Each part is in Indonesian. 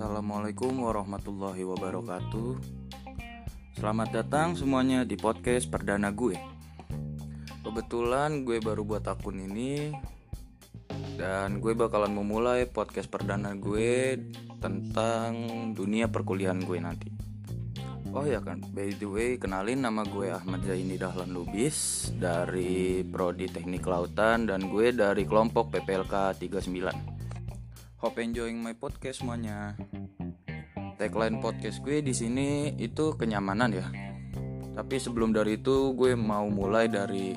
Assalamualaikum warahmatullahi wabarakatuh. Selamat datang semuanya di podcast perdana gue. Kebetulan gue baru buat akun ini Dan gue bakalan memulai podcast perdana gue Tentang dunia perkuliahan gue nanti. Oh ya kan, by the way kenalin nama gue Ahmad Zaini Dahlan Lubis Dari Prodi Teknik Lautan Dan gue dari kelompok PPLK 39 Hope enjoying my podcast semuanya. Tagline podcast gue di sini itu kenyamanan ya. Tapi sebelum dari itu gue mau mulai dari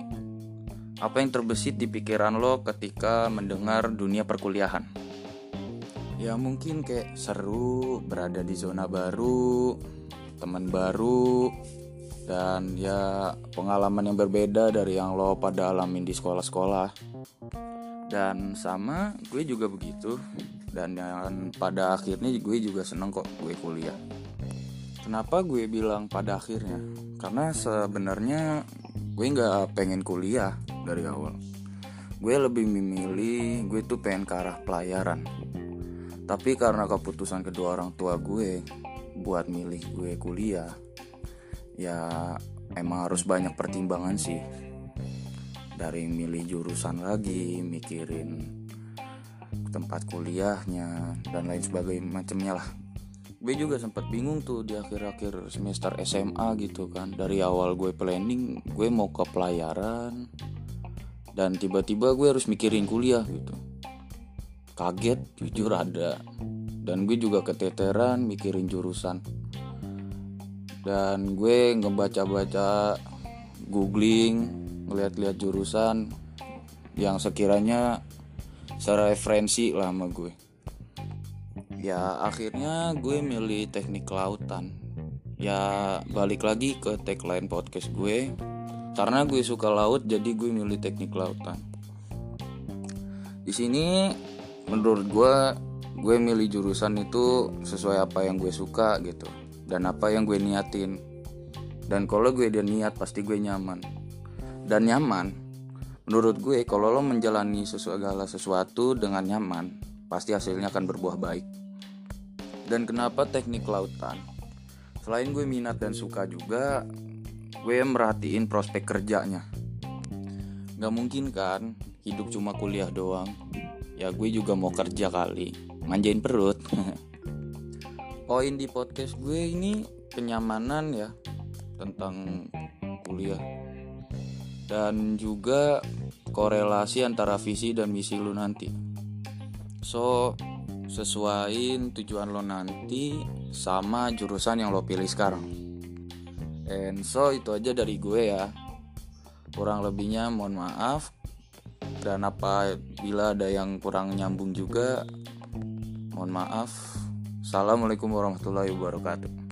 apa yang terbesit di pikiran lo ketika mendengar dunia perkuliahan. Ya mungkin kayak seru, berada di zona baru, teman baru, dan ya pengalaman yang berbeda dari yang lo pada alamin di sekolah-sekolah dan sama gue juga begitu. Dan yang pada akhirnya gue juga seneng kok gue kuliah. Kenapa gue bilang pada akhirnya? Karena sebenarnya gue nggak pengen kuliah dari awal. Gue lebih memilih gue tuh pengen ke arah pelayaran. Tapi karena keputusan kedua orang tua gue buat milih gue kuliah ya emang harus banyak pertimbangan sih dari milih jurusan lagi mikirin tempat kuliahnya dan lain sebagainya macamnya lah. Gue juga sempat bingung tuh di akhir-akhir semester SMA gitu kan. Dari awal gue planning gue mau ke pelayaran dan tiba-tiba gue harus mikirin kuliah gitu. Kaget jujur ada. Dan gue juga keteteran mikirin jurusan. Dan gue ngebaca-baca googling ngeliat-liat jurusan yang sekiranya sereferensi lah sama gue. Ya akhirnya gue milih teknik kelautan. Ya balik lagi ke tagline podcast gue. Karena gue suka laut jadi gue milih teknik kelautan. Di sini menurut gue gue milih jurusan itu sesuai apa yang gue suka gitu. Dan apa yang gue niatin. Dan kalau gue udah niat pasti gue nyaman dan nyaman. Menurut gue kalau lo menjalani segala sesuatu dengan nyaman pasti hasilnya akan berbuah baik. Dan kenapa teknik lautan? Selain gue minat dan suka juga gue merhatiin prospek kerjanya. Gak mungkin kan hidup cuma kuliah doang. Ya gue juga mau kerja kali. Manjain perut. Poin di podcast gue ini kenyamanan ya tentang kuliah dan juga korelasi antara visi dan misi lu nanti. So, sesuaiin tujuan lo nanti sama jurusan yang lo pilih sekarang. And so itu aja dari gue ya. Kurang lebihnya mohon maaf dan apabila ada yang kurang nyambung juga mohon maaf. Assalamualaikum warahmatullahi wabarakatuh.